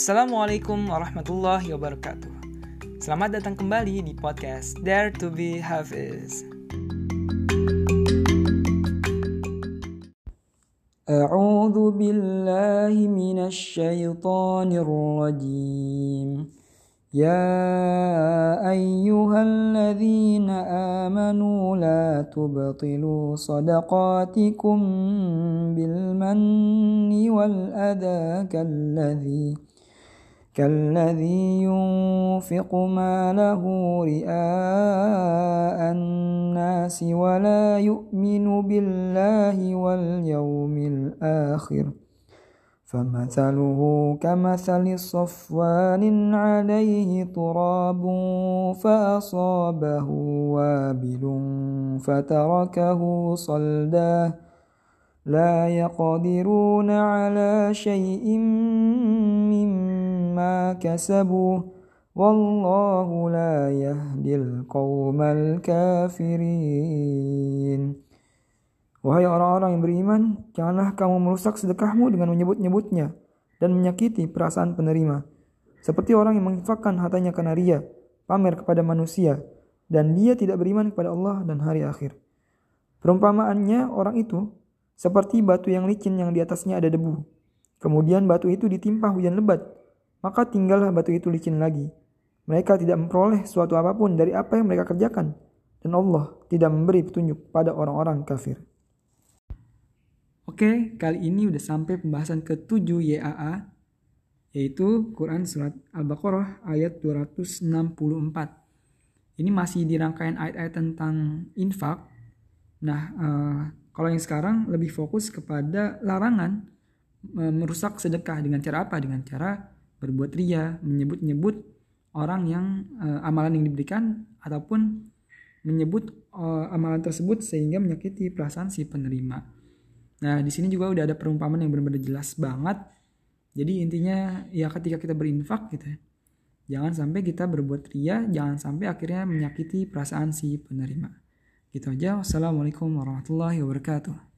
Assalamualaikum warahmatullahi wabarakatuh. Selamat datang kembali di podcast Dare to be Hafiz. أعوذ بالله من الشيطان الرجيم يا أيها الذين آمنوا لا تبطلوا صدقاتكم بالمن والأذى كالذي كالذي ينفق ماله رئاء الناس ولا يؤمن بالله واليوم الآخر. فمثله كمثل صفوان عليه تراب فأصابه وابل فتركه صلدا. لا يقدرون على شيء مما كسبوا والله لا يهدي القوم الكافرين Wahai orang-orang yang beriman, janganlah kamu merusak sedekahmu dengan menyebut-nyebutnya dan menyakiti perasaan penerima. Seperti orang yang menginfakkan hartanya karena ria, pamer kepada manusia, dan dia tidak beriman kepada Allah dan hari akhir. Perumpamaannya orang itu seperti batu yang licin yang di atasnya ada debu. Kemudian batu itu ditimpa hujan lebat, maka tinggallah batu itu licin lagi. Mereka tidak memperoleh suatu apa pun dari apa yang mereka kerjakan, dan Allah tidak memberi petunjuk pada orang-orang kafir. Oke, kali ini udah sampai pembahasan ke-7 YAA, yaitu Quran Surat Al-Baqarah ayat 264. Ini masih di rangkaian ayat-ayat tentang infak. Nah, uh, kalau yang sekarang lebih fokus kepada larangan uh, merusak sedekah dengan cara apa? Dengan cara berbuat ria, menyebut-nyebut orang yang uh, amalan yang diberikan ataupun menyebut uh, amalan tersebut sehingga menyakiti perasaan si penerima. Nah, di sini juga udah ada perumpamaan yang benar-benar jelas banget. Jadi intinya ya ketika kita berinfak gitu ya. Jangan sampai kita berbuat ria, jangan sampai akhirnya menyakiti perasaan si penerima. Gitu aja. Wassalamualaikum warahmatullahi wabarakatuh.